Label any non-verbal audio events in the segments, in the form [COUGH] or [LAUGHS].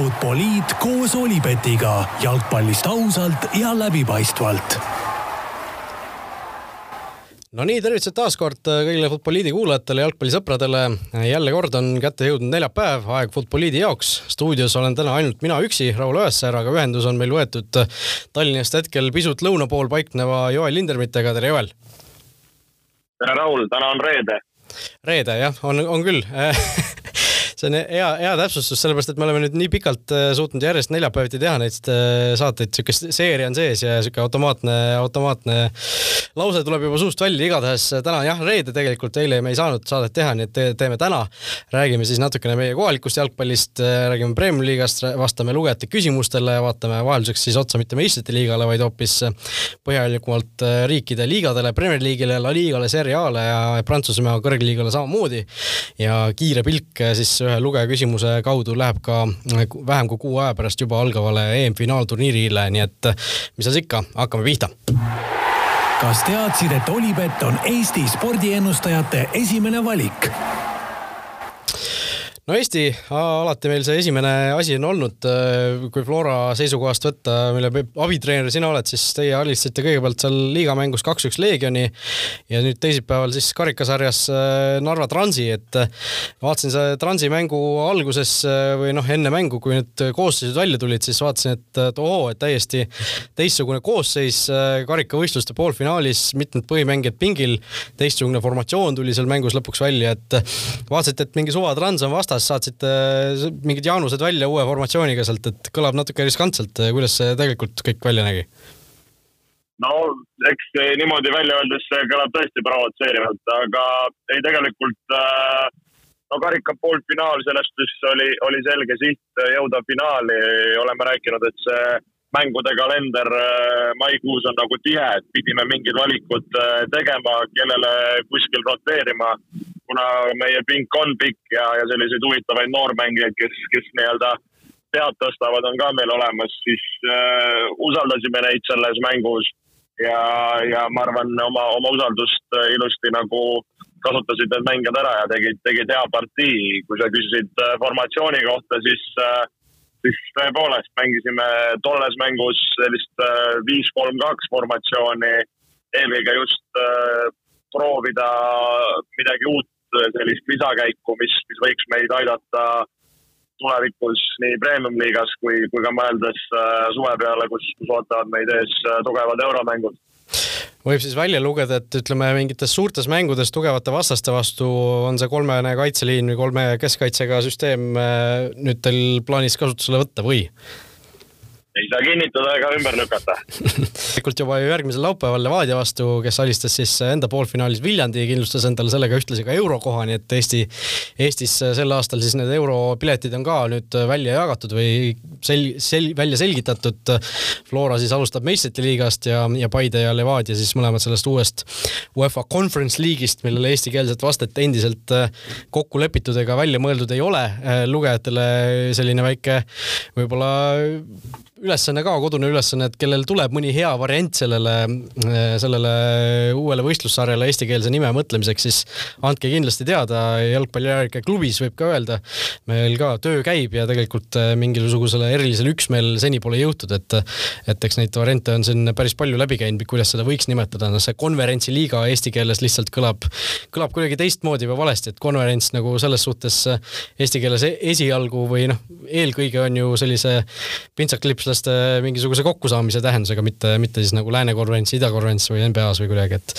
Futboliit koos Olipetiga jalgpallist ausalt ja läbipaistvalt no nii, tervitused taas kord kõigile Futboliidi kuulajatele, jalgpallisõpradele. jälle kord on kätte jõudnud neljapäev, aeg Futboliidi jaoks. stuudios olen täna ainult mina üksi, Raul Õessar, aga ühendus on meil võetud Tallinnast hetkel pisut lõuna pool paikneva Joel Lindermitega, tere Joel! tere Raul, täna on reede. reede jah, on, on küll [LAUGHS] see on hea, hea täpsustus, sellepärast et me oleme nüüd nii pikalt äh, suutnud järjest neljapäeviti teha neid äh, saateid, siukest seeria on sees ja siuke automaatne, automaatne lause tuleb juba suust välja, igatahes äh, täna jah, reede tegelikult, eile me ei saanud saadet teha, nii et te, teeme täna. räägime siis natukene meie kohalikust jalgpallist, räägime Premiumi liigast, vastame lugejate küsimustele ja vaatame vahelduseks siis otsa mitte meistrite liigale, vaid hoopis põhjalikumalt riikide liigadele, Premier League'ile, La Ligale, Serie A-le ja Prantsusmaa kõrgliigale samamoodi. ja kiire pilk siis ühe lugeja küsimuse kaudu läheb ka vähem kui kuu aja pärast juba algavale EM-finaalturniirile, nii et mis seal ikka, hakkame pihta kas teadsid, et Olipet on Eesti spordiennustajate esimene valik? No Eesti, alati meil see esimene asi on olnud, äh, kui Flora seisukohast võtta, mille abitreener sina oled, siis teie alistasite kõigepealt seal liigamängus kaks-üks Leegioni ja nüüd teisipäeval siis karikasarjas äh, Narva Transi, et äh, vaatasin see Transi mängu alguses või noh, enne mängu, kui need koosseisud välja tulid, siis vaatasin, et, et ohoo, et täiesti teistsugune koosseis karikavõistluste poolfinaalis, mitmed põhimängijad pingil, teistsugune formatsioon tuli seal mängus lõpuks välja, et vaatasite, et mingi suva Trans on vastas, saatsite äh, mingid jaanused välja uue formatsiooniga sealt, et kõlab natuke riskantselt, kuidas see tegelikult kõik välja nägi? no eks niimoodi välja öeldes see kõlab tõesti provotseerivalt, aga ei tegelikult äh, no karika poolfinaal, selles suhtes oli, oli selge siht jõuda finaali, oleme rääkinud, et see mängude kalender äh, maikuus on nagu tihe, et pidime mingid valikud tegema, kellele kuskil roteerima kuna meie pink on pikk ja, ja selliseid huvitavaid noormängijaid, kes, kes nii-öelda pead tõstavad, on ka meil olemas, siis äh, usaldasime neid selles mängus ja, ja ma arvan, oma, oma usaldust äh, ilusti nagu kasutasid need mängijad ära ja tegid, tegid hea partii. kui sa küsisid äh, formatsiooni kohta, siis äh, siis tõepoolest mängisime tolles mängus sellist äh, viis, kolm, kaks formatsiooni, eelkõige just proovida midagi uut sellist lisakäiku, mis, mis võiks meid aidata tulevikus nii premium-liigas kui, kui ka mõeldes äh, suve peale, kus, kus ootavad meid ees äh, tugevad euromängud võib siis välja lugeda, et ütleme, mingites suurtes mängudes tugevate vastaste vastu on see kolmene kaitseliin või kolme keskkaitsega süsteem äh, nüüd teil plaanis kasutusele võtta või? Ei saa kinnitada ega ümber lükata. tegelikult juba järgmisel laupäeval Levadia vastu, kes alistas siis enda poolfinaalis Viljandi, kindlustas endale sellega ühtlasi ka eurokoha, nii et Eesti, Eestis sel aastal siis need europiletid on ka nüüd välja jagatud või sel-, sel-, välja selgitatud. Flora siis alustab meistrite liigast ja, ja Paide ja Levadia siis mõlemad sellest uuest UEFA Conference League'ist, millele eestikeelset vastet endiselt kokku lepitud ega välja mõeldud ei ole. lugejatele selline väike võib-olla ülesanne ka, kodune ülesanne, et kellel tuleb mõni hea variant sellele, sellele uuele võistlussarjale eestikeelse nime mõtlemiseks, siis andke kindlasti teada, jalgpallijärge klubis võib ka öelda. meil ka töö käib ja tegelikult äh, mingisugusele erilisele üksmeelele seni pole jõutud, et et eks neid variante on siin päris palju läbi käinud, kuidas seda võiks nimetada, noh see konverentsiliiga eesti keeles lihtsalt kõlab, kõlab kuidagi teistmoodi või valesti, et konverents nagu selles suhtes äh, eesti keeles e-, esialgu või noh, eelkõige on ju sellise pintsaklips sportlaste mingisuguse kokkusaamise tähendusega, mitte, mitte siis nagu Lääne konverents, Ida konverents või NBA-s või kuidagi, et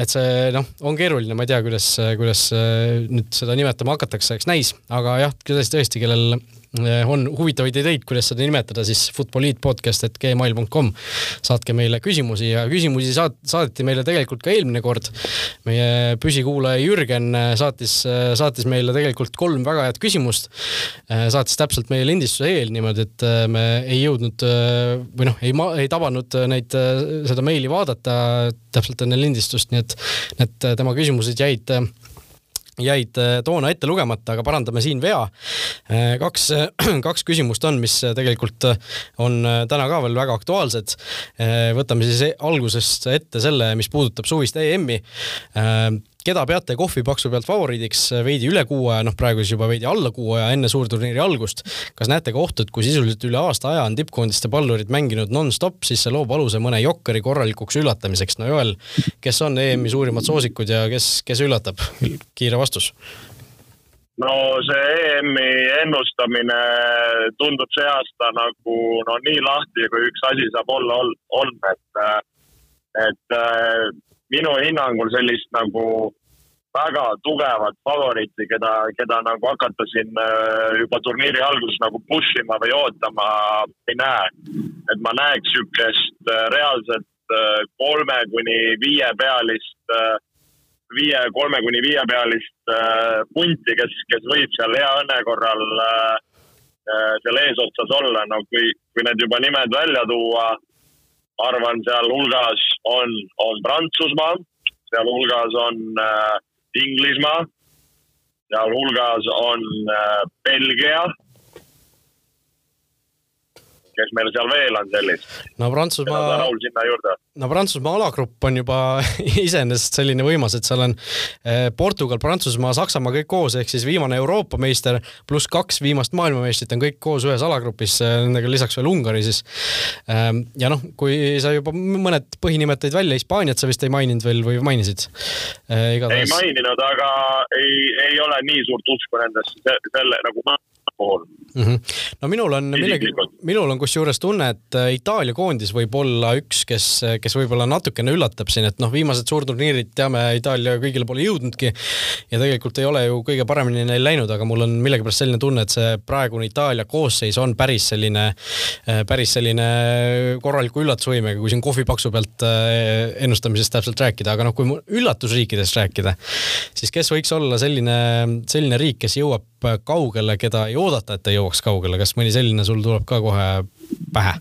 et see noh, on keeruline, ma ei tea, kuidas, kuidas nüüd seda nimetama hakatakse, eks näis, aga jah, tõesti, kellel Eh, on huvitavaid ideid, kuidas seda nimetada, siis futboliitpodcast.gmail.com. saatke meile küsimusi ja küsimusi saat-, saadeti meile tegelikult ka eelmine kord. meie püsikuulaja Jürgen eh, saatis, eh, saatis meile tegelikult kolm väga head küsimust. saatis täpselt meie lindistuse eel niimoodi, et me ei jõudnud või noh, ei, ei tabanud neid, seda meili vaadata täpselt enne lindistust, nii et need tema küsimused jäid jäid äh, toona ette lugemata, aga parandame siin vea. Äh, kaks, [CLEARS THROAT] kaks küsimust on, mis tegelikult on äh, täna ka veel väga aktuaalsed. võtame siis algusest ette selle, mis puudutab suvist EM-i keda peate kohvipaksu pealt favoriidiks veidi üle kuu aja, noh praegu siis juba veidi alla kuu aja enne suurturniiri algust. kas näete ka ohtu, et kui sisuliselt üle aasta aja on tippkoondiste pallurid mänginud nonstop, siis see loob aluse mõne jokkeri korralikuks üllatamiseks? no Joel, kes on EM-i suurimad soosikud ja kes, kes üllatab? kiire vastus no see EM-i ennustamine tundub see aasta nagu no nii lahti, kui üks asi saab olla, on, et, et minu hinnangul sellist nagu väga tugevat favoriiti, keda, keda nagu hakata siin juba turniiri alguses nagu push ima või ootama ei näe. et ma näeks niisugust reaalset kolme kuni viie pealist viie, kolme kuni viiepealist äh, punti, kes, kes võib seal hea õnne korral äh, äh, seal eesotsas olla, no kui, kui need juba nimed välja tuua, arvan, sealhulgas on, on Prantsusmaa, sealhulgas on äh, Inglismaa, sealhulgas on äh, Belgia kes meil seal veel on sellist? no Prantsusmaa. Raul sinna juurde. no Prantsusmaa alagrupp on juba [LAUGHS] iseenesest selline võimas, et seal on eh, Portugal, Prantsusmaa, Saksamaa kõik koos, ehk siis viimane Euroopa meister pluss kaks viimast maailmameistrit on kõik koos ühes alagrupis, eh, nendega lisaks veel Ungari siis. Ehm, ja noh, kui sa juba mõned põhinimed tõid välja, Hispaaniat sa vist ei maininud veel või mainisid? Eh, ei maininud, aga ei, ei ole nii suurt usku nendesse, selle nagu puhul mm. -hmm. no minul on millegi, minul on kusjuures tunne, et äh, Itaalia koondis võib olla üks, kes, kes võib-olla natukene üllatab siin, et noh, viimased suurturniirid teame, Itaalia kõigile pole jõudnudki ja tegelikult ei ole ju kõige paremini neil läinud, aga mul on millegipärast selline tunne, et see praegune Itaalia koosseis on päris selline, äh, päris selline korraliku üllatusvõimega, kui siin kohvipaksu pealt äh, ennustamisest täpselt rääkida, aga noh, kui üllatusriikidest rääkida, siis kes võiks olla selline, selline riik, kes jõuab kaugele, keda ei oodata, et ta jõuaks kaugele, kas mõni selline sul tuleb ka kohe pähe?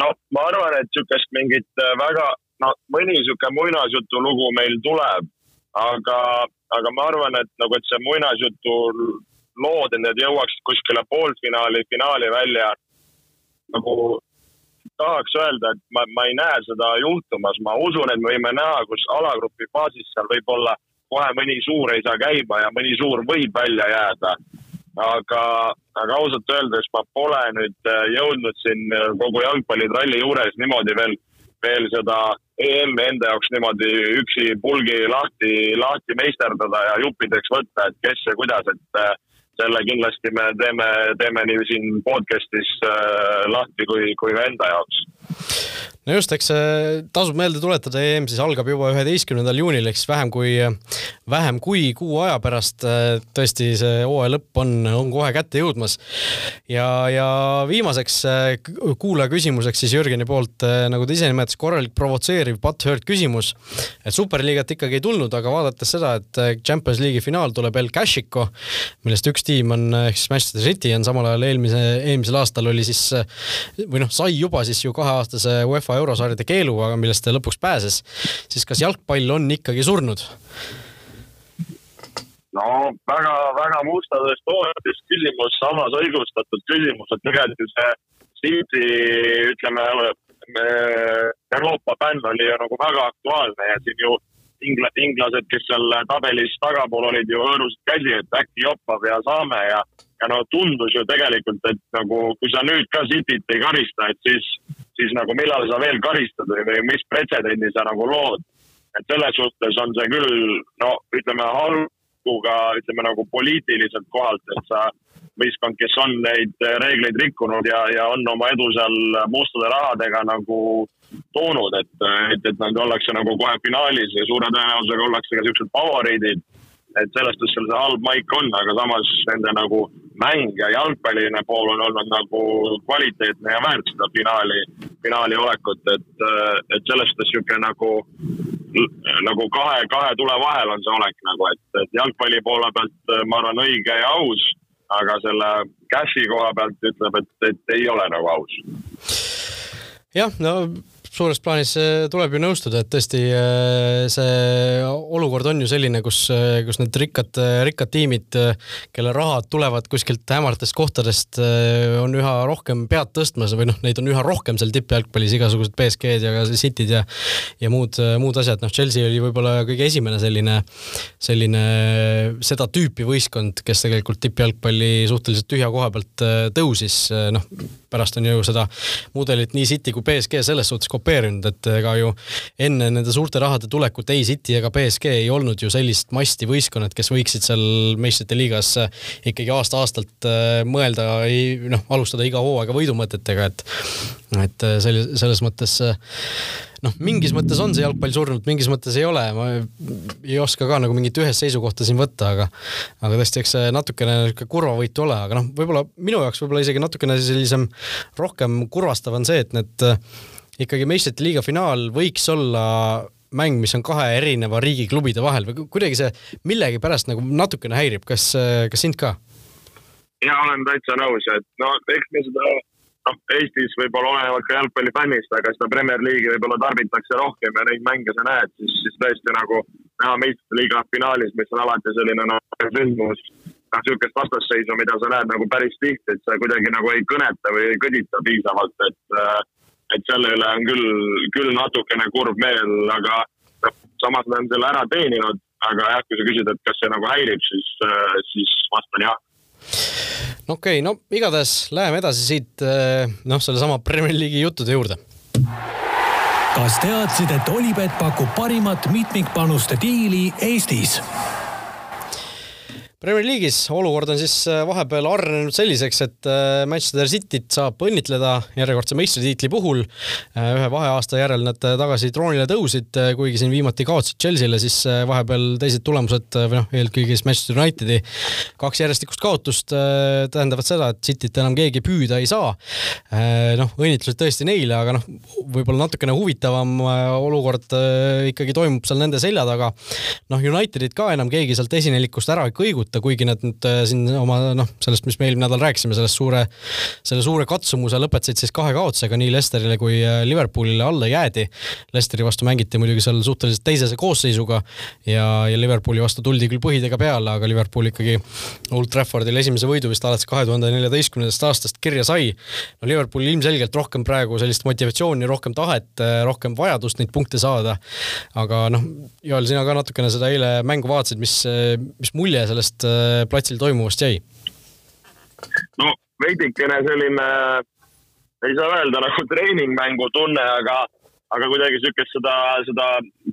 no ma arvan, et niisugust mingit äh, väga, no mõni niisugune muinasjutu lugu meil tuleb, aga, aga ma arvan, et nagu, et see muinasjutu lood, et need jõuaksid kuskile poolfinaali, finaali välja nagu tahaks öelda, et ma, ma ei näe seda juhtumas, ma usun, et me võime näha, kus alagrupi faasis seal võib olla kohe mõni suur ei saa käima ja mõni suur võib välja jääda aga, aga ausalt öeldes ma pole nüüd äh, jõudnud siin äh, kogu jalgpallitralli juures niimoodi veel, veel seda EM-i enda jaoks niimoodi üksi pulgi lahti, lahti meisterdada ja juppideks võtta, et kes ja kuidas, et äh, selle kindlasti me teeme, teeme nii siin podcast'is lahti kui, kui ka enda jaoks no just, eks tasub meelde tuletada, EM siis algab juba üheteistkümnendal juunil siis vähem kui, vähem kui kuu aja pärast. tõesti, see hooaja lõpp on, on kohe kätte jõudmas. ja, ja viimaseks kuulaja küsimuseks siis Jürgeni poolt, nagu ta ise nimetas, korralik provotseeriv butthurt küsimus. et superliigat ikkagi ei tulnud, aga vaadates seda, et Champions League'i finaal tuleb El Casico, millest üks tiim on ehk siis Manchester City on samal ajal eelmise, eelmisel aastal oli siis või noh, sai juba siis ju kaheaastase UEFA UEFA eurosarjade keeluga, millest ta lõpuks pääses, siis kas jalgpall on ikkagi surnud? no väga-väga mustades toonides küsimus, samas õigustatud küsimus, et tegelikult ju see City, ütleme, Euroopa bänn oli ju nagu väga aktuaalne ja siin ju ingla-, inglased, kes seal tabelis tagapool olid ju hõõrusid käsi, et äkki joppab ja saame ja ja no tundus ju tegelikult, et nagu kui sa nüüd ka Cityt ei karista, et siis, siis nagu millal sa veel karistad või, või mis pretsedendi sa nagu lood. et selles suhtes on see küll, no ütleme halbuga, ütleme nagu poliitiliselt kohalt, et sa võistkond, kes on neid reegleid rikkunud ja, ja on oma edu seal mustade rahadega nagu toonud, et, et, et nad ollakse nagu kohe finaalis ja suure tõenäosusega ollakse ka siuksed favoriidid et selles suhtes seal see halb maik on, aga samas nende nagu mäng ja jalgpalliline pool on olnud nagu kvaliteetne ja väärt seda finaali, finaali olekut, et, et selles suhtes niisugune nagu, nagu kahe, kahe tule vahel on see olek nagu, et, et jalgpalli poole pealt ma arvan õige ja aus, aga selle cash'i koha pealt ütleb, et, et ei ole nagu aus. jah, no suures plaanis äh, tuleb ju nõustuda, et tõesti äh, see olukord on ju selline, kus, äh, kus need rikkad, rikkad tiimid, kelle rahad tulevad kuskilt hämaratest kohtadest, on üha rohkem pead tõstmas või noh, neid on üha rohkem seal tippjalgpallis, igasugused BSG-d ja ka City'd ja ja muud, muud asjad, noh, Chelsea oli võib-olla kõige esimene selline, selline seda tüüpi võistkond, kes tegelikult tippjalgpalli suhteliselt tühja koha pealt tõusis, noh, pärast on ju seda mudelit nii City kui BSG selles suhtes kopeerinud, et ega ju enne nende suurte rahade tulekut ei City ega BSG ei olnud ju sellist masti võistkonnad, kes võiksid seal meistrite liigas ikkagi aasta-aastalt äh, mõelda, noh, alustada iga hooaega võidumõtetega, et et äh, selles, selles mõttes äh, noh, mingis mõttes on see jalgpall surnud, mingis mõttes ei ole, ma ei oska ka nagu mingit ühest seisukohta siin võtta, aga aga tõesti, eks see natukene niisugune kurvavõitu ole, aga noh, võib-olla minu jaoks võib-olla isegi natukene sellisem rohkem kurvastav on see, et need ikkagi meistrite liiga finaal võiks olla mäng, mis on kahe erineva riigi klubide vahel või kuidagi see millegipärast nagu natukene häirib, kas, kas sind ka? ja olen täitsa nõus, et no eks me seda noh, Eestis võib-olla olenevalt ka jalgpallifännist, aga seda Premier League'i võib-olla tarbitakse rohkem ja neid mänge sa näed, siis, siis tõesti nagu näha meistrite liiga finaalis, mis on alati selline noh, sündmus, noh, niisugust vastasseisu, mida sa näed nagu päris tihti, et see kuidagi nagu ei kõneta või ei kõdita piisavalt, et äh, et selle üle on küll, küll natukene kurb meel, aga noh, samas nad on selle ära teeninud, aga jah, kui sa küsid, et kas see nagu häirib, siis, äh, siis vastan jah no okei okay,, no igatahes läheme edasi siit äh, noh, sellesama Premier League'i juttude juurde. kas teadsid, et Olipet pakub parimat mitmikpanuste diili Eestis? Premier League'is olukord on siis äh, vahepeal arenenud selliseks, et äh, Manchester Cityt saab õnnitleda järjekordse meistritiitli puhul. Äh, ühe vaheaasta järel nad tagasi troonile tõusid, kuigi siin viimati kaotasid Chelsea'le, siis vahepeal teised tulemused või noh, eelkõige siis Manchester Unitedi kaks järjestikust kaotust tähendavad seda, et Cityt enam keegi püüda ei saa. noh, õnnitlused tõesti neile, aga noh, võib-olla natukene huvitavam olukord ikkagi toimub seal nende selja taga. noh, Unitedit ka enam keegi sealt esinelikust ära ei kõiguta võtta, kuigi nad nüüd äh, siin oma noh, sellest, mis me eelmine nädal rääkisime, sellest suure, selle suure katsumuse lõpetasid siis kahe kaotusega nii Lesterile kui äh, Liverpoolile alla jäädi. Lesteri vastu mängiti muidugi seal suhteliselt teisese koosseisuga ja, ja Liverpooli vastu tuldi küll põhidega peale, aga Liverpool ikkagi Old Traffordil esimese võidu vist alates kahe tuhande neljateistkümnendast aastast kirja sai. no Liverpool ilmselgelt rohkem praegu sellist motivatsiooni, rohkem tahet, äh, rohkem vajadust neid punkte saada. aga noh, Joel, sina ka natukene seda eile mängu vaatasid, mis, mis mulje sellest sellest äh, platsil toimuvast jäi? no veidikene selline, ei saa öelda nagu treeningmängu tunne, aga, aga kuidagi niisugust seda, seda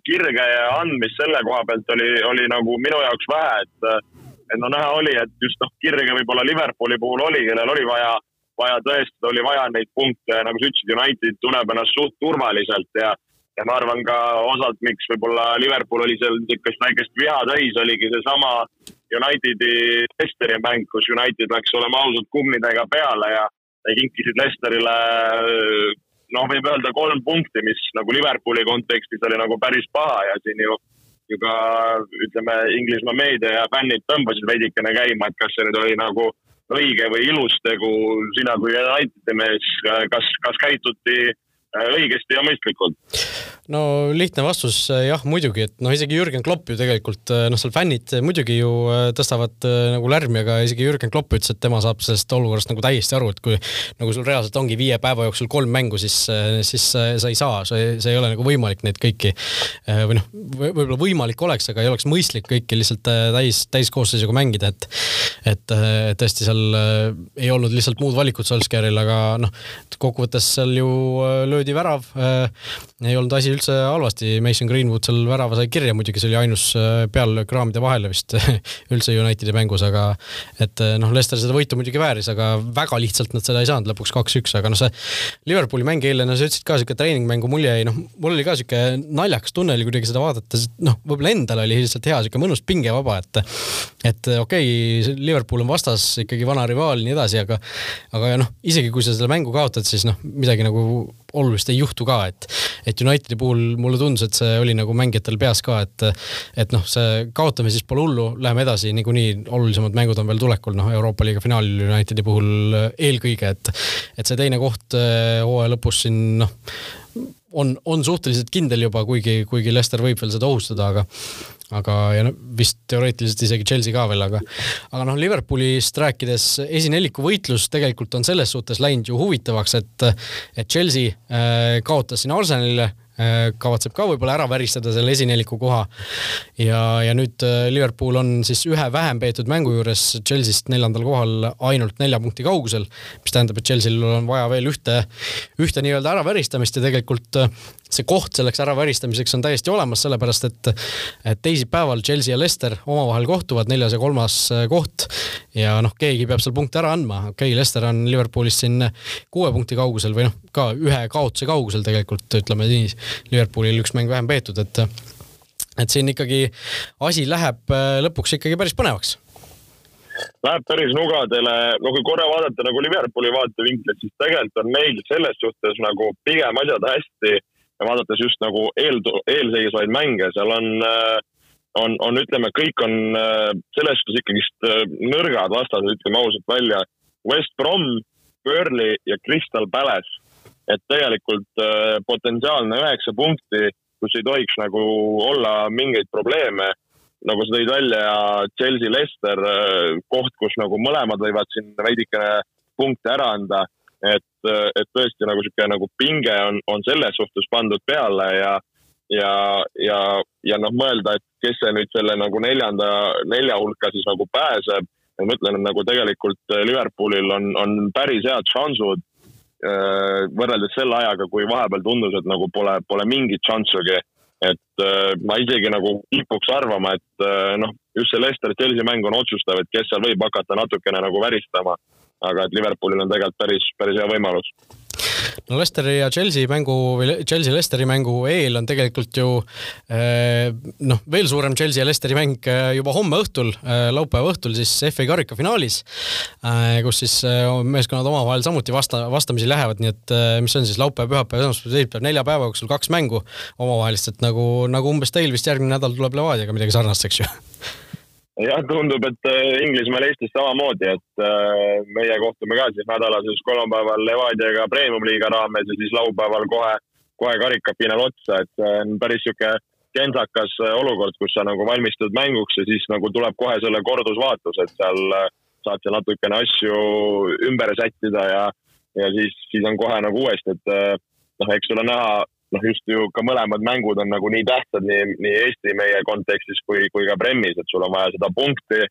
kirge andmist selle koha pealt oli, oli nagu minu jaoks vähe, et et no näha oli, et just noh, kirge võib-olla Liverpooli puhul oli, kellel oli vaja, vaja tõestada, oli vaja neid punkte nagu sa ütlesid, United tunneb ennast suht turvaliselt ja ja ma arvan ka osalt, miks võib-olla Liverpool oli seal niisugust väikest viha täis, oligi seesama Unitedi Leicesteri mäng, kus United läks olema ausalt kummidega peale ja kinkisid Leicesterile noh, võib öelda kolm punkti, mis nagu Liverpooli kontekstis oli nagu päris paha ja siin ju ju ka ütleme, Inglismaa meedia ja fännid tõmbasid veidikene käima, et kas see nüüd oli nagu õige või ilus tegu, sina kui Unitedi mees, kas, kas käituti õigesti ja mõistlikult? no lihtne vastus jah, muidugi, et noh, isegi Jürgen Klopp ju tegelikult noh, seal fännid muidugi ju äh, tõstavad äh, nagu lärmi, aga isegi Jürgen Klopp ütles, et tema saab sellest olukorrast nagu täiesti aru, et kui nagu sul reaalselt ongi viie päeva jooksul kolm mängu, siis, äh, siis sa ei saa, see, see ei ole nagu võimalik neid kõiki või noh, võib-olla võimalik oleks, aga ei oleks mõistlik kõiki lihtsalt täis, täiskoosseisuga mängida, et et tõesti seal ei olnud lihtsalt muud valikut Solskjaeril, aga noh, kokkuvõttes seal ju löödi värav, ei olnud asi üldse halvasti, Mason Greenwood seal värava sai kirja, muidugi see oli ainus äh, peallöök raamide vahele vist [LAUGHS] üldse Unitedi mängus, aga et äh, noh, Leicester seda võitu muidugi vääris, aga väga lihtsalt nad seda ei saanud, lõpuks kaks-üks, aga noh, see Liverpooli mäng eile, no sa ütlesid ka siuke treeningmängu mulje jäi, noh, mul oli ka siuke naljakas tunne oli kuidagi seda vaadates, noh, võib-olla endal oli lihtsalt hea siuke mõnus pingevaba, et et okei okay,, Liverpool on vastas ikkagi vana rivaal, nii edasi, aga aga noh, isegi kui sa selle mängu kaotad, siis noh, midagi nagu olulist ei juhtu ka, et et Unitedi puhul mulle tundus, et see oli nagu mängijatel peas ka, et et noh, see kaotame siis pole hullu, läheme edasi, niikuinii olulisemad mängud on veel tulekul, noh, Euroopa liiga finaal Unitedi puhul eelkõige, et et see teine koht eh, hooaja lõpus siin noh, on, on suhteliselt kindel juba, kuigi, kuigi Leicester võib veel seda ohustada, aga aga, ja no vist teoreetiliselt isegi Chelsea ka veel, aga aga noh, Liverpoolist rääkides, esineliku võitlus tegelikult on selles suhtes läinud ju huvitavaks, et et Chelsea äh, kaotas siin Arsenalile kavatseb ka võib-olla ära väristada selle esineliku koha. ja, ja nüüd äh, Liverpool on siis ühe vähem peetud mängu juures Chelsea'st neljandal kohal ainult nelja punkti kaugusel, mis tähendab, et Chelsea'l on vaja veel ühte, ühte nii-öelda äraväristamist ja tegelikult äh, see koht selleks äraväristamiseks on täiesti olemas, sellepärast et, teisipäeval Chelsea ja Leicester omavahel kohtuvad, neljas ja kolmas äh, koht. ja noh, keegi peab seal punkte ära andma, okei okay,, Leicester on Liverpoolist siin kuue punkti kaugusel või noh, ka ühe kaotuse kaugusel tegelikult, ütleme nii. Liverpoolil üks mäng vähem peetud, et, et siin ikkagi asi läheb äh, lõpuks ikkagi päris põnevaks läheb päris nugadele, no kui korra vaadata nagu Liverpooli vaatevinklit, siis tegelikult on neil selles suhtes nagu pigem asjad hästi ja vaadates just nagu eel, eelseisvaid mänge, seal on, äh, on, on, ütleme, kõik on äh, selles suhtes ikkagist nõrgad vastased, ütleme ausalt välja. West Brom, Burnley ja Crystal Palace, et tegelikult potentsiaalne üheksa punkti, kus ei tohiks nagu olla mingeid probleeme nagu sa tõid välja, Chelsea, Leicester, koht, kus nagu mõlemad võivad siin veidikene punkte ära anda et, et tõesti nagu sihuke nagu pinge on, on selles suhtes pandud peale ja, ja, ja, ja noh, mõelda, et kes see nüüd selle nagu neljanda, nelja hulka siis nagu pääseb. ma ütlen, et nagu tegelikult Liverpoolil on, on päris head šansud äh, võrreldes selle ajaga, kui vahepeal tundus, et nagu pole, pole mingit šanssugi. et äh, ma isegi nagu kipuks arvama, et äh, noh, just see Leicester-Chelsea mäng on otsustav, et kes seal võib hakata natukene nagu väristama aga et Liverpoolil on tegelikult päris, päris hea võimalus no Leicesteri ja Chelsea mängu või Chelsea-Leicesteri mängu eel on tegelikult ju eh, noh, veel suurem Chelsea ja Leicesteri mäng eh, juba homme õhtul, eh, laupäeva õhtul siis FA karika finaalis, kus siis meeskonnad omavahel samuti vasta, vastamisi lähevad, nii et mis on siis laupäev, pühapäev, esmaspäev, teisipäev, nelja päeva jooksul kaks mängu omavahelist, et nagu, nagu umbes teil vist järgmine nädal tuleb Levadiaga midagi sarnast, eks ju jah, tundub, et äh, Inglismaal, Eestis samamoodi, et äh, meie kohtume ka siis nädalases kolmapäeval Levadiaga premium-liiga raames ja siis laupäeval kohe, kohe karikafinaal otsa, et see on päris sihuke kentsakas äh, olukord, kus sa nagu valmistud mänguks ja siis nagu tuleb kohe selle kordusvaatus, et seal saad seal natukene asju ümber sättida ja, ja siis, siis on kohe nagu uuesti, et noh, eks ole näha noh, just ju ka mõlemad mängud on nagu nii tähtsad nii, nii Eesti meie kontekstis kui, kui ka Premis, et sul on vaja seda punkti,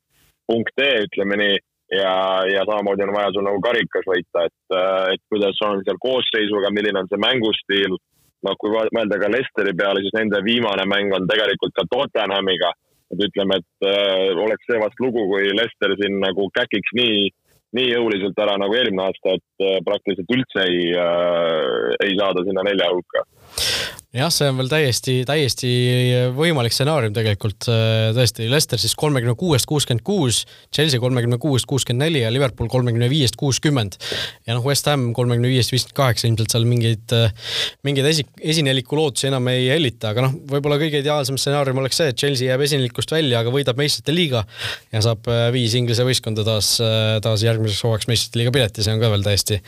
punkt E, ütleme nii, ja, ja samamoodi on vaja sul nagu karikas võita, et, et kuidas on seal koosseisuga, milline on see mängustiil. noh, kui mõelda ka Lesteri peale, siis nende viimane mäng on tegelikult ka Tottenhamiga. et ütleme, et äh, oleks see vast lugu, kui Lester siin nagu käkiks nii nii jõuliselt ära nagu eelmine aasta, et äh, praktiliselt üldse ei äh,, ei saada sinna nelja hulka jah, see on veel täiesti, täiesti võimalik stsenaarium tegelikult, äh, tõesti, Leicester siis kolmekümne kuuest kuuskümmend kuus, Chelsea kolmekümne kuuest kuuskümmend neli ja Liverpool kolmekümne viiest kuuskümmend. ja noh, West Ham kolmekümne viiest viiskümmend kaheksa, ilmselt seal mingeid, äh, mingeid esi, esineliku lootusi enam ei hellita, aga noh, võib-olla kõige ideaalsem stsenaarium oleks see, et Chelsea jääb esinelikust välja, aga võidab meistrite liiga ja saab äh, viis Inglise võistkonda taas, taas järgmiseks hooajaks meistrite liiga pileti, see on ka veel täiesti,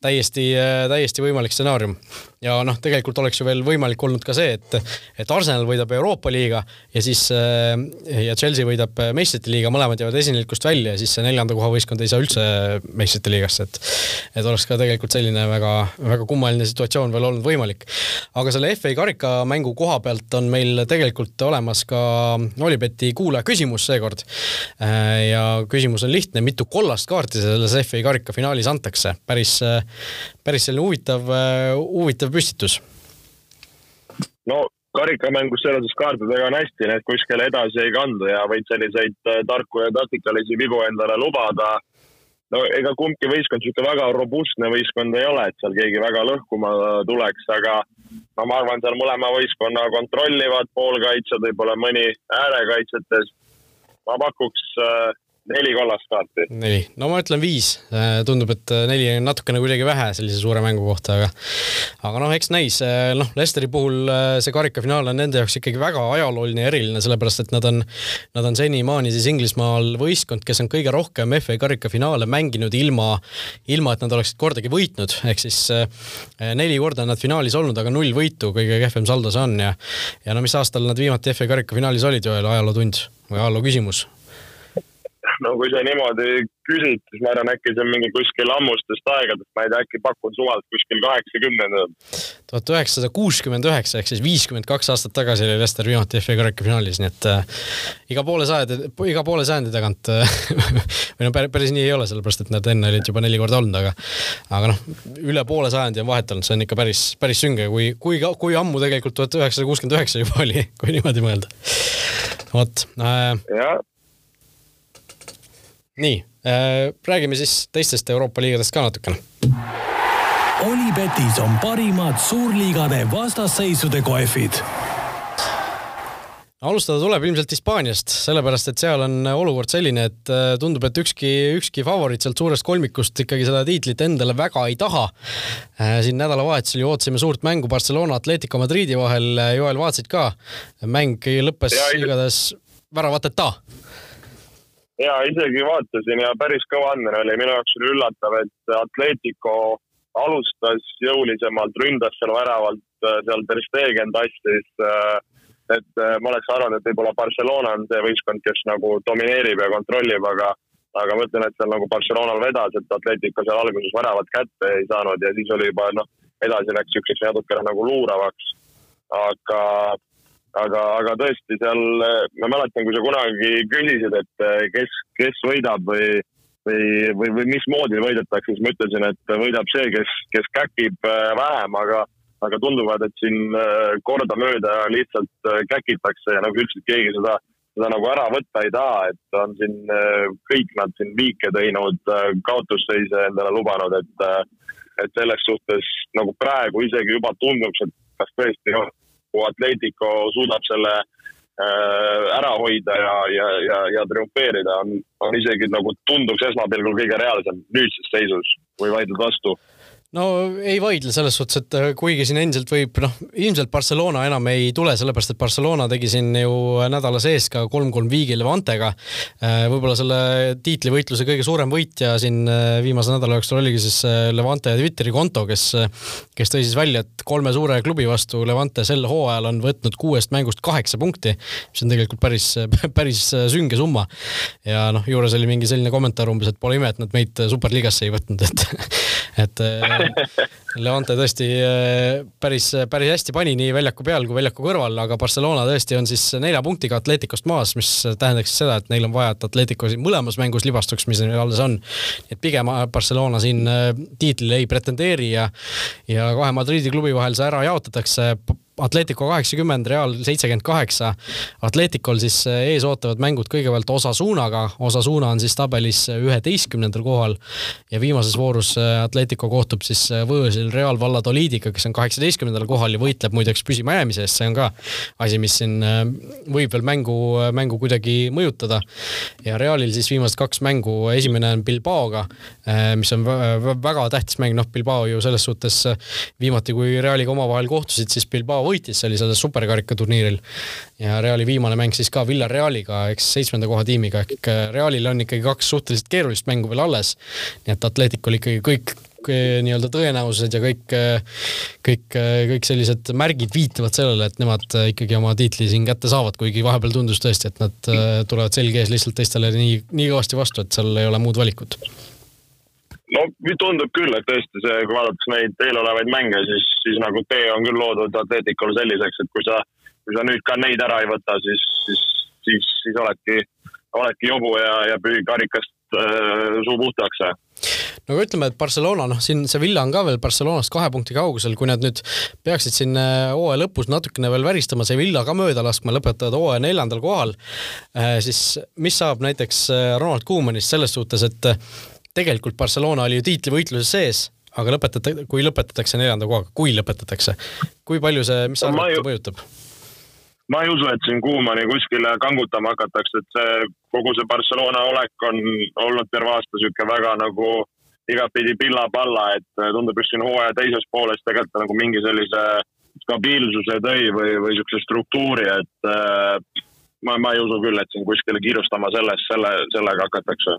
täiesti, täiesti võimalik stsenaarium. Ja noh, tegelikult oleks ju veel võimalik olnud ka see, et, et Arsenal võidab Euroopa liiga ja siis äh, ja Chelsea võidab meistrite liiga, mõlemad jäävad esinelikust välja ja siis see neljanda koha võistkond ei saa üldse meistrite liigasse, et et oleks ka tegelikult selline väga, väga kummaline situatsioon veel olnud võimalik. aga selle FA karika mängu koha pealt on meil tegelikult olemas ka Olibeti kuulaja küsimus seekord. Äh, ja küsimus on lihtne, mitu kollast kaarti selles FA karika finaalis antakse? päris, päris selline huvitav, huvitav püstitus no karikamängus suhtes kaartidega on hästi, need kuskile edasi ei kandu ja võid selliseid äh, tarku ja taktikalisi vigu endale lubada. no ega kumbki võistkond niisugune väga robustne võistkond ei ole, et seal keegi väga lõhkuma tuleks, aga no ma arvan, seal mõlema võistkonna kontrollivad poolkaitsjad, võib-olla mõni äärekaitsjates. ma pakuks, äh, neli kollast kaarti. neli, no ma ütlen viis. Äh, tundub, et äh, neli on natukene kuidagi vähe sellise suure mängu kohta, aga aga noh, eks näis. Äh, noh, Lesteri puhul see karikafinaal on nende jaoks ikkagi väga ajalooline ja eriline, sellepärast et nad on, nad on senimaani siis Inglismaal võistkond, kes on kõige rohkem FA karikafinaale mänginud ilma, ilma et nad oleksid kordagi võitnud, ehk siis neli korda on nad finaalis olnud, aga null võitu, kõige kehvem saldo see on ja ja no mis aastal nad viimati FA karikafinaalis olid, Joel, ajalootund või ajaloo küsimus? No kui sa niimoodi küsid, siis ma arvan, äkki see on mingi kuskil ammustest aegadest, ma ei tea, äkki pakun suvalt kuskil kaheksakümnendad. tuhat üheksasada kuuskümmend üheksa ehk siis viiskümmend kaks aastat tagasi oli Lester viimati FA karika finaalis, nii et äh, iga poole sajandi, iga poole sajandi tagant äh, [LAUGHS] või no päris, päris nii ei ole, sellepärast et nad enne olid juba neli korda olnud, aga aga noh, üle poole sajandi on vahet olnud, see on ikka päris, päris sünge, kui, kui, kui ammu tegelikult tuhat üheksasada kuuskümmend üheksa juba oli, [LAUGHS] kui niimoodi mõelda. vot äh,. Nii äh,, räägime siis teistest Euroopa liigadest ka natukene. Olipetis on parimad suurliigade vastasseisude kohvid alustada tuleb ilmselt Hispaaniast, sellepärast et seal on olukord selline, et äh, tundub, et ükski, ükski favoriit sealt suurest kolmikust ikkagi seda tiitlit endale väga ei taha. Äh, siin nädalavahetusel ju ootasime suurt mängu Barcelona Atletico Madridi vahel, Joel, vaatasid ka? mäng lõppes igatahes väravateta ja isegi vaatasin ja päris kõva andmine oli, minu jaoks oli üllatav, et Atletico alustas jõulisemalt, ründas seal väravalt, seal Ter Stegen tassis. et ma oleks arvanud, et võib-olla Barcelona on see võistkond, kes nagu domineerib ja kontrollib, aga, aga ma ütlen, et seal nagu Barcelonal vedas, et Atletico seal alguses väravat kätte ei saanud ja siis oli juba noh, edasi läks niisuguseks natukene nagu luuravaks. aga aga, aga tõesti seal, ma mäletan, kui sa kunagi küsisid, et eh, kes, kes võidab või, või, või, või mismoodi võidetakse, siis ma ütlesin, et võidab see, kes, kes käkib eh, vähem, aga, aga tunduvad, et siin eh, kordamööda lihtsalt käkitakse ja nagu ütlesid, keegi seda, seda nagu ära võtta ei taha, et on siin kõik nad siin viike teinud, kaotusseise endale lubanud, et, et selles suhtes nagu praegu isegi juba tunduks, et kas tõesti on Atletico suudab selle äh, ära hoida ja, ja, ja, ja triumfeerida, on, on isegi nagu tunduks esmapilgul kõige reaalsem nüüdses seisus või vaidled vastu no ei vaidle selles suhtes, et äh, kuigi siin endiselt võib, noh, ilmselt Barcelona enam ei tule, sellepärast et Barcelona tegi siin ju nädala sees ka kolm-kolm viigi Levantega. Äh, võib-olla selle tiitlivõitluse kõige suurem võitja siin äh, viimase nädala jooksul oligi siis Levante Twitteri konto, kes, kes tõi siis välja, et kolme suure klubi vastu Levante sel hooajal on võtnud kuuest mängust kaheksa punkti, mis on tegelikult päris, [LAUGHS] päris sünge summa. ja noh, juures oli mingi selline kommentaar umbes, et pole ime, et nad meid superliigasse ei võtnud, et et Leante tõesti äh, päris, päris hästi pani nii väljaku peal kui väljaku kõrval, aga Barcelona tõesti on siis nelja punktiga Atleticost maas, mis tähendaks seda, et neil on vaja, et Atletico mõlemas mängus libastuks, mis neil alles on. et pigem Barcelona siin äh, tiitlile ei pretendeeri ja, ja kahe Madridi klubi vahel see ära jaotatakse Atletico kaheksakümmend, Real seitsekümmend kaheksa. Atleticol siis eh, ees ootavad mängud kõigepealt Osasuunaga, Osasuna on siis tabelis üheteistkümnendal kohal. Ja viimases voorus eh, Atletico kohtub siis eh, võõrsil Real Valladolidiga, kes on kaheksateistkümnendal kohal ja võitleb muideks püsimajäämise eest, see on ka asi, mis siin võib veel mängu, mängu kuidagi mõjutada. ja Realil siis viimased kaks mängu, esimene on Bilbaoga, mis on väga tähtis mäng, noh, Bilbao ju selles suhtes viimati, kui Realiga omavahel kohtusid, siis Bilbao võitis, see oli sellel superkarika turniiril. ja Reali viimane mäng siis ka Villarealiga, eks seitsmenda koha tiimiga, ehk Realil on ikkagi kaks suhteliselt keerulist mängu veel alles. nii et Atleticul ikkagi kõik nii-öelda tõenäosused ja kõik, kõik, kõik sellised märgid viitavad sellele, et nemad ikkagi oma tiitli siin kätte saavad, kuigi vahepeal tundus tõesti, et nad tulevad selge ees lihtsalt teistele nii, nii kõvasti vastu, et seal ei ole muud valikut no tundub küll, et tõesti see, kui vaadatakse neid eelolevaid mänge, siis, siis nagu tee on küll loodud Atleticule selliseks, et kui sa, kui sa nüüd ka neid ära ei võta, siis, siis, siis, siis oledki, oledki jobu ja, ja pühi karikast äh, suu puhtaks. No aga ütleme, et Barcelona, noh, siin see Villa on ka veel Barcelonast kahe punkti kaugusel, kui nad nüüd peaksid siin äh, hooaja lõpus natukene veel väristama, see Villa ka mööda laskma, lõpetavad hooaja neljandal kohal, äh, siis mis saab näiteks äh, Ronald Koemanist selles suhtes, et tegelikult Barcelona oli ju tiitlivõitluses sees, aga lõpetada, kui lõpetatakse neljanda kohaga, kui lõpetatakse, kui palju see, mis sa arvad, mõjutab? ma ei usu, et siin Kuumani kuskile kangutama hakatakse, et see kogu see Barcelona olek on olnud terve aasta sihuke väga nagu igatpidi pilla-palla, et tundub just siin hooaja teises pooles tegelikult nagu mingi sellise stabiilsuse tõi või, või siukse struktuuri, et äh, ma, ma ei usu küll, et siin kuskile kiirustama selles, selle, sellega hakatakse.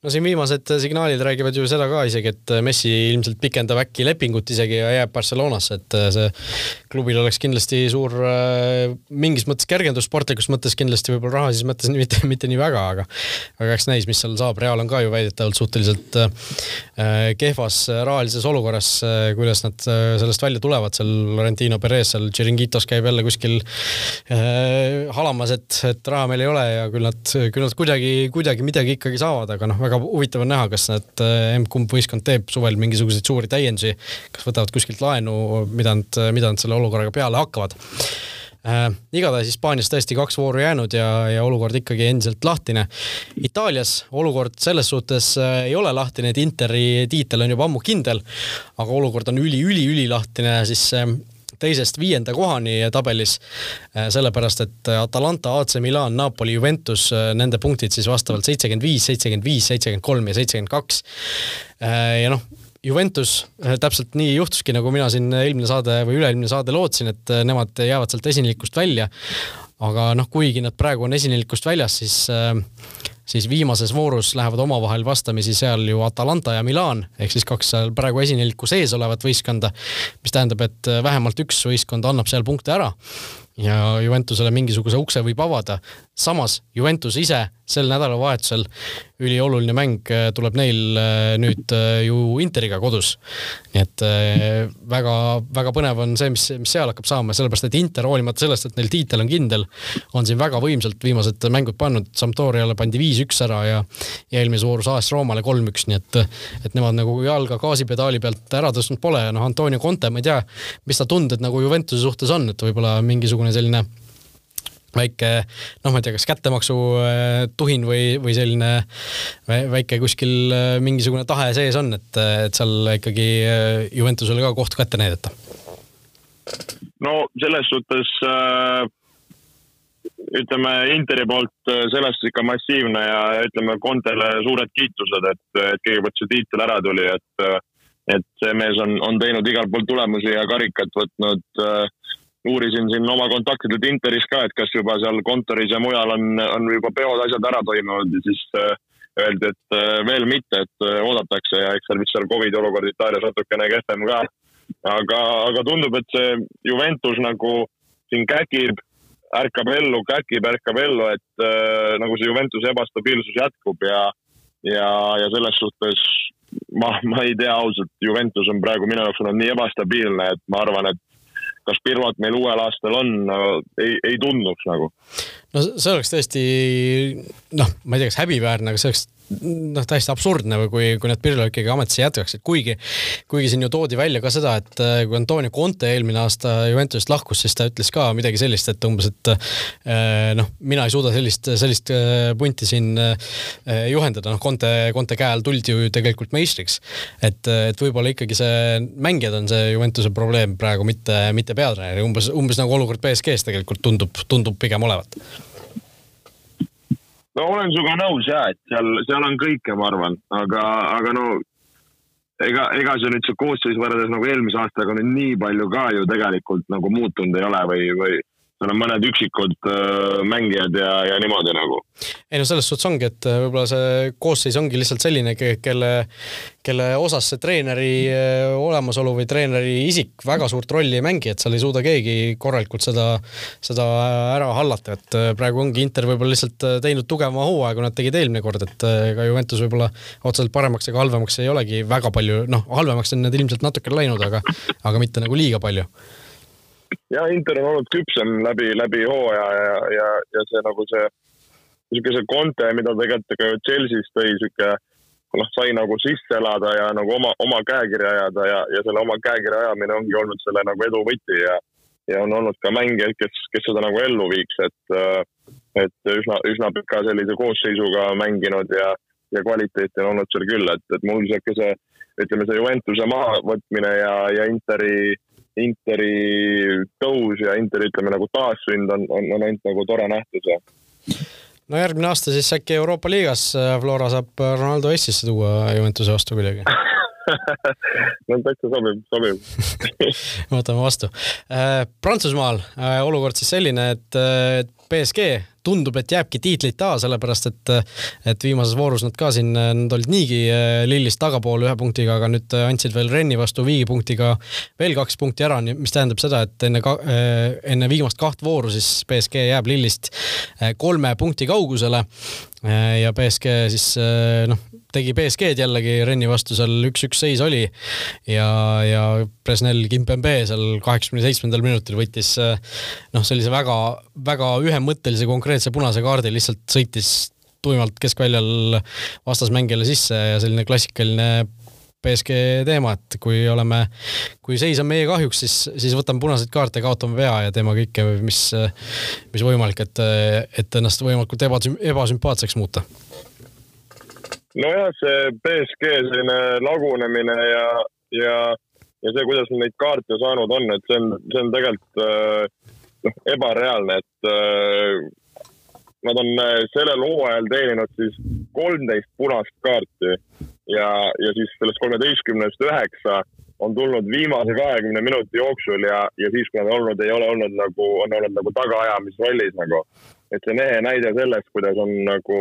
No siin viimased signaalid räägivad ju seda ka isegi, et Messi ilmselt pikendab äkki lepingut isegi ja jääb Barcelonasse, et see klubil oleks kindlasti suur äh, mingis mõttes kergendus, sportlikus mõttes kindlasti võib-olla rahalises mõttes [LAUGHS] mitte, mitte nii väga, aga aga eks näis, mis seal saab, Real on ka ju väidetavalt suhteliselt äh, kehvas rahalises olukorras, äh, kuidas nad sellest välja tulevad, seal Laurentino Perez seal Tširingitos käib jälle kuskil halamas, et, et raha meil ei ole ja küll nad, küll nad kuidagi, kuidagi midagi ikkagi saavad, aga noh, väga huvitav on näha, kas nad, äh, emb-kumb võistkond teeb suvel mingisuguseid suuri täiendusi, kas võtavad kuskilt laenu, mida nad, mida nad selle olukorraga peale hakkavad äh,. igatahes Hispaanias tõesti kaks vooru jäänud ja, ja olukord ikkagi endiselt lahtine. Itaalias olukord selles suhtes äh, ei ole lahtine, et Interi tiitel on juba ammu kindel, aga olukord on üli-üli-ülilahtine, siis äh, teisest viienda kohani tabelis, äh, sellepärast et Atalanta, AC Milan, Napoli, Juventus, äh, nende punktid siis vastavalt seitsekümmend viis, seitsekümmend viis, seitsekümmend kolm ja seitsekümmend kaks. Äh, ja noh, Juventus täpselt nii juhtuski, nagu mina siin eelmine saade või üle-eelmine saade lootsin, et nemad jäävad sealt esinelikust välja. aga noh, kuigi nad praegu on esinelikust väljas, siis siis viimases voorus lähevad omavahel vastamisi seal ju Atalanta ja Milan ehk siis kaks praegu esineliku sees olevat võistkonda, mis tähendab, et vähemalt üks võistkond annab seal punkte ära ja Juventusele mingisuguse ukse võib avada. Samas Juventus ise sel nädalavahetusel ülioluline mäng äh, tuleb neil äh, nüüd äh, ju Interiga kodus. nii et väga-väga põnev on see, mis, mis seal hakkab saama, sellepärast et Inter hoolimata sellest, et neil tiitel on kindel, on siin väga võimsalt viimased mängud pannud, Sampdoriale pandi viis-üks ära ja ja eelmises voorus AS Roomale kolm-üks, nii et et nemad nagu jalga gaasipedaali pealt ära tõstnud pole ja noh, Antonio Conte, ma ei tea, mis ta tunded nagu Juventuse suhtes on, et võib-olla mingisugune selline väike noh, ma ei tea, kas kättemaksutuhin äh, või, või selline väike kuskil äh, mingisugune tahe sees on, et, et seal ikkagi äh, Juventusele ka koht kätte näidata? no selles suhtes äh, ütleme Interi poolt sellest ikka massiivne ja ütleme Kontele suured kiitused, et, et kõigepealt see tiitel ära tuli, et et see mees on, on teinud igal pool tulemusi ja karikat võtnud äh, uurisin siin oma kontaktidelt Interis ka, et kas juba seal kontoris ja mujal on, on juba peod, asjad ära toimunud ja siis äh, öeldi, et äh, veel mitte, et äh, oodatakse ja eks seal vist seal Covidi olukord Itaalias natukene kehvem ka. aga, aga tundub, et see Juventus nagu siin käkib, ärkab ellu, käkib, ärkab ellu, et äh, nagu see Juventuse ebastabiilsus jätkub ja, ja, ja selles suhtes ma, ma ei tea ausalt, Juventus on praegu minu jaoks olnud nii ebastabiilne, et ma arvan, et kas Pirvat meil uuel aastal on ei, ei tunduks nagu. no see oleks tõesti noh, ma ei tea, kas häbiväärne, aga see oleks noh, täiesti absurdne või kui, kui need Pirlo ikkagi ametisse jätkaksid, kuigi, kuigi siin ju toodi välja ka seda, et äh, kui Antonio Conte eelmine aasta Juventusest lahkus, siis ta ütles ka midagi sellist, et umbes, et äh, noh, mina ei suuda sellist, sellist äh, punti siin juhendada, noh, Conte, Conte käe all tuldi ju tegelikult meistriks. et, et võib-olla ikkagi see, mängijad on see Juventuse probleem praegu, mitte, mitte peatreener, umbes, umbes nagu olukord BSG-s tegelikult tundub, tundub pigem olevat no olen sinuga nõus ja, et seal, seal on kõike, ma arvan, aga, aga no ega, ega see nüüd see koosseis võrreldes nagu eelmise aastaga nüüd nii palju ka ju tegelikult nagu muutunud ei ole või, või seal on mõned üksikud äh, mängijad ja, ja niimoodi nagu. ei no selles suhtes ongi, et äh, võib-olla see koosseis ongi lihtsalt selline, kelle, kelle osas see treeneri äh, olemasolu või treeneri isik väga suurt rolli ei mängi, et seal ei suuda keegi korralikult seda, seda ära hallata, et praegu ongi Inter võib-olla lihtsalt teinud tugevama hooaja, kui nad tegid eelmine kord, et ega Juventus võib-olla otseselt paremaks ega halvemaks ei olegi väga palju, noh, halvemaks on need ilmselt natuke läinud, aga, aga mitte nagu liiga palju ja Inter on olnud küpsem läbi, läbi hooaja ja, ja, ja see nagu see, niisugune see konte, mida tegelikult ka Chelsea's tõi, sihuke noh, sai nagu sisse elada ja nagu oma, oma käekirja ajada ja, ja selle oma käekirja ajamine ongi olnud selle nagu edu võti ja ja on olnud ka mängijaid, kes, kes seda nagu ellu viiks, et et üsna, üsna pika sellise koosseisuga mänginud ja, ja kvaliteeti on olnud seal küll, et, et mul sihuke see, ütleme see Juventuse mahavõtmine ja, ja Interi Interi tõus ja Interi ütleme nagu taassünd on, on, on ainult nagu tore nähtus. no järgmine aasta siis äkki Euroopa liigas Flora saab Ronaldo Eestisse tuua Juventuse vastu kuidagi [LAUGHS] no täitsa sobib, sobib [LAUGHS] võtame vastu. Äh, Prantsusmaal äh, olukord siis selline, et BSG tundub, et jääbki tiitlit taha, sellepärast et, et viimases voorus nad ka siin, nad olid niigi äh, Lillist tagapool ühe punktiga, aga nüüd andsid veel Renni vastu viigi punktiga veel kaks punkti ära, mis tähendab seda, et enne, enne viimast kaht vooru siis BSG jääb Lillist kolme punkti kaugusele ja BSG siis noh, tegi BSG-d jällegi Renni vastu, seal üks-üks seis oli. Ja, ja Presnel Kimpembe seal kaheksakümne seitsmendal minutil võttis noh, sellise väga, väga ühemõttelise konkreetse punase kaardi, lihtsalt sõitis tuimalt keskväljal vastasmängijale sisse ja selline klassikaline BSG teema, et kui oleme, kui seis on meie kahjuks, siis, siis võtame punaseid kaarte, kaotame vea ja teeme kõike, mis, mis võimalik, et, et ennast võimalikult ebasümpaatseks muuta. Nojah, see BSG selline lagunemine ja, ja, ja see, kuidas neid kaarte saanud on, et see on, see on tegelikult äh, noh, ebareaalne, et äh, nad on äh, sellel hooajal teeninud siis kolmteist punast kaarti ja, ja siis sellest kolmeteistkümnest üheksa on tulnud viimase kahekümne minuti jooksul ja, ja siis, kui nad olnud, ei ole olnud nagu, on olnud nagu tagaajamisrollis nagu. et see on ehe näide sellest, kuidas on nagu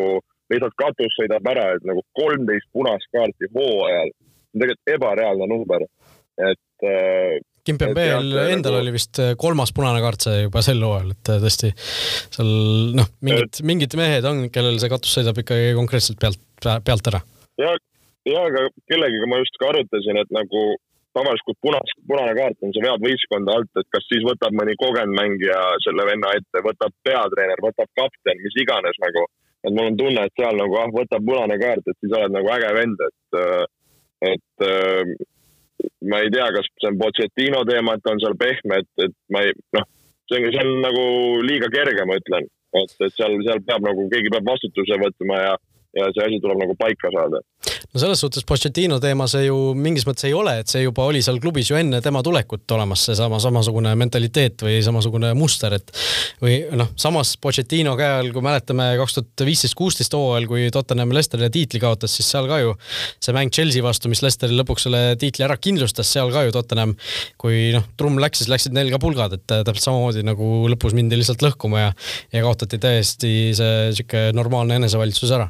lihtsalt katus sõidab ära, et nagu kolmteist punast kaarti hooajal. see on tegelikult ebareaalne number, et äh, Kimpembeel endal nagu... oli vist äh, kolmas punane kaart see juba sel hooajal, et äh, tõesti seal noh, mingid, mingid mehed on, kellel see katus sõidab ikkagi konkreetselt pealt, pealt ära. ja, ja aga kellegiga ma just ka arutasin, et nagu tavaliselt, kui punas, punane kaart on, sa vead võistkonda alt, et kas siis võtab mõni kogenud mängija selle venna ette, võtab peatreener, võtab kapten, mis iganes nagu. Et mul on tunne, et seal nagu ah, võtab punane kaart, et siis oled nagu äge vend, et, äh, et äh, ma ei tea, kas see on Pochettino teema, et on seal pehme, et, et ma ei, noh, see on, see on nagu liiga kerge, ma ütlen, et, et seal, seal peab nagu, keegi peab vastutuse võtma ja, ja see asi tuleb nagu paika saada no selles suhtes Pochettino teema see ju mingis mõttes ei ole, et see juba oli seal klubis ju enne tema tulekut olemas, seesama samasugune mentaliteet või samasugune muster, et või noh, samas Pochettino käe all, kui mäletame kaks tuhat viisteist, kuusteist hooajal, kui Tottenham Lesterile tiitli kaotas, siis seal ka ju see mäng Chelsea vastu, mis Lesteri lõpuks selle tiitli ära kindlustas, seal ka ju Tottenham, kui noh, trumm läks, siis läksid neil ka pulgad, et täpselt samamoodi nagu lõpus mindi lihtsalt lõhkuma ja ja kaotati täiesti see sihuke normaalne enesevalitsus ära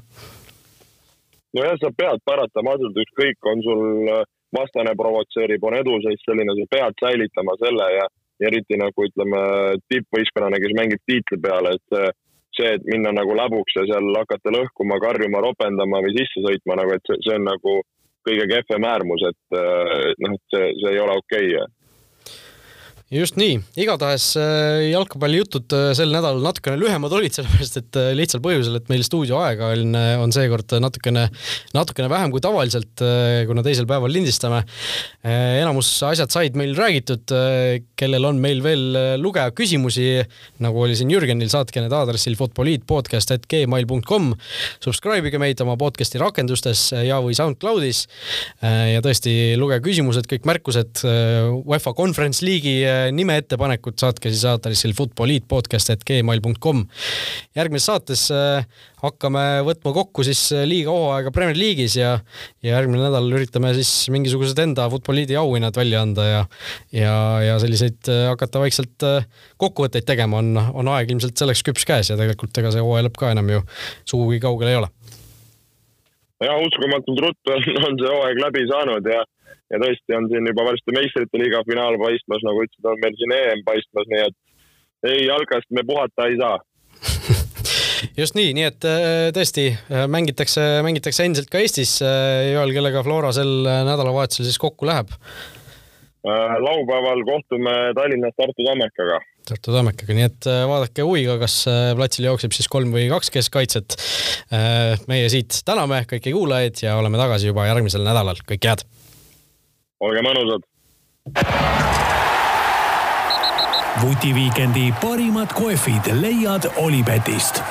nojah, sa pead paratamatult, ükskõik, on sul äh, vastane provotseerib, on eduseis selline, sa pead säilitama selle ja eriti nagu ütleme tippvõistkonnana, kes mängib tiitli peale, et see, et minna nagu läbuks ja seal hakata lõhkuma, karjuma, ropendama või sisse sõitma nagu, et see, see on nagu kõige kehvem äärmus, et äh, noh, et see, see ei ole okei okay just nii, igatahes äh, jalgpallijutud äh, sel nädalal natukene lühemad olid, sellepärast et äh, lihtsal põhjusel, et meil stuudioaega on, on seekord natukene, natukene vähem kui tavaliselt, kuna teisel päeval lindistame. enamus asjad said meil räägitud, kellel on meil veel lugeja küsimusi, nagu oli siin Jürgenil, saatke need aadressil futboliitpodcast.gmail.com. Subscribe ige meid oma podcast'i rakendustes ja või SoundCloudis. ja tõesti, lugege küsimused, kõik märkused UEFA Conference League'i nime ettepanekut saatke siis aadressil futboliitpodcast.gmail.com. järgmises saates äh, hakkame võtma kokku siis äh, liiga hooaega Premier League'is ja, ja järgmine nädal üritame siis mingisugused enda Futboliidi auhinnad välja anda ja, ja, ja selliseid äh, hakata vaikselt kokkuvõtteid tegema, on, on aeg ilmselt selleks küps käes ja tegelikult ega see hooaja lõpp ka enam ju sugugi kaugel ei ole ja uskumatult ruttu on, on see hooaeg läbi saanud ja ja tõesti on siin juba varsti meistrite liiga finaal paistmas, nagu ütlesid, on meil siin EM paistmas, nii et ei, jalkast me puhata ei saa [LAUGHS] just nii, nii et äh, tõesti äh, mängitakse, mängitakse endiselt ka Eestis. Äh, Joel, kellega Flora sel nädalavahetusel siis kokku läheb? Laupäeval kohtume Tallinnas Tartu Tammekaga. Tartu Tammekaga, nii et vaadake huviga, kas platsil jookseb siis kolm või kaks keskkaitset. meie siit täname kõiki kuulajaid ja oleme tagasi juba järgmisel nädalal, kõike head olge mõnusad. vutiviikendi parimad kohvid leiad Olipetist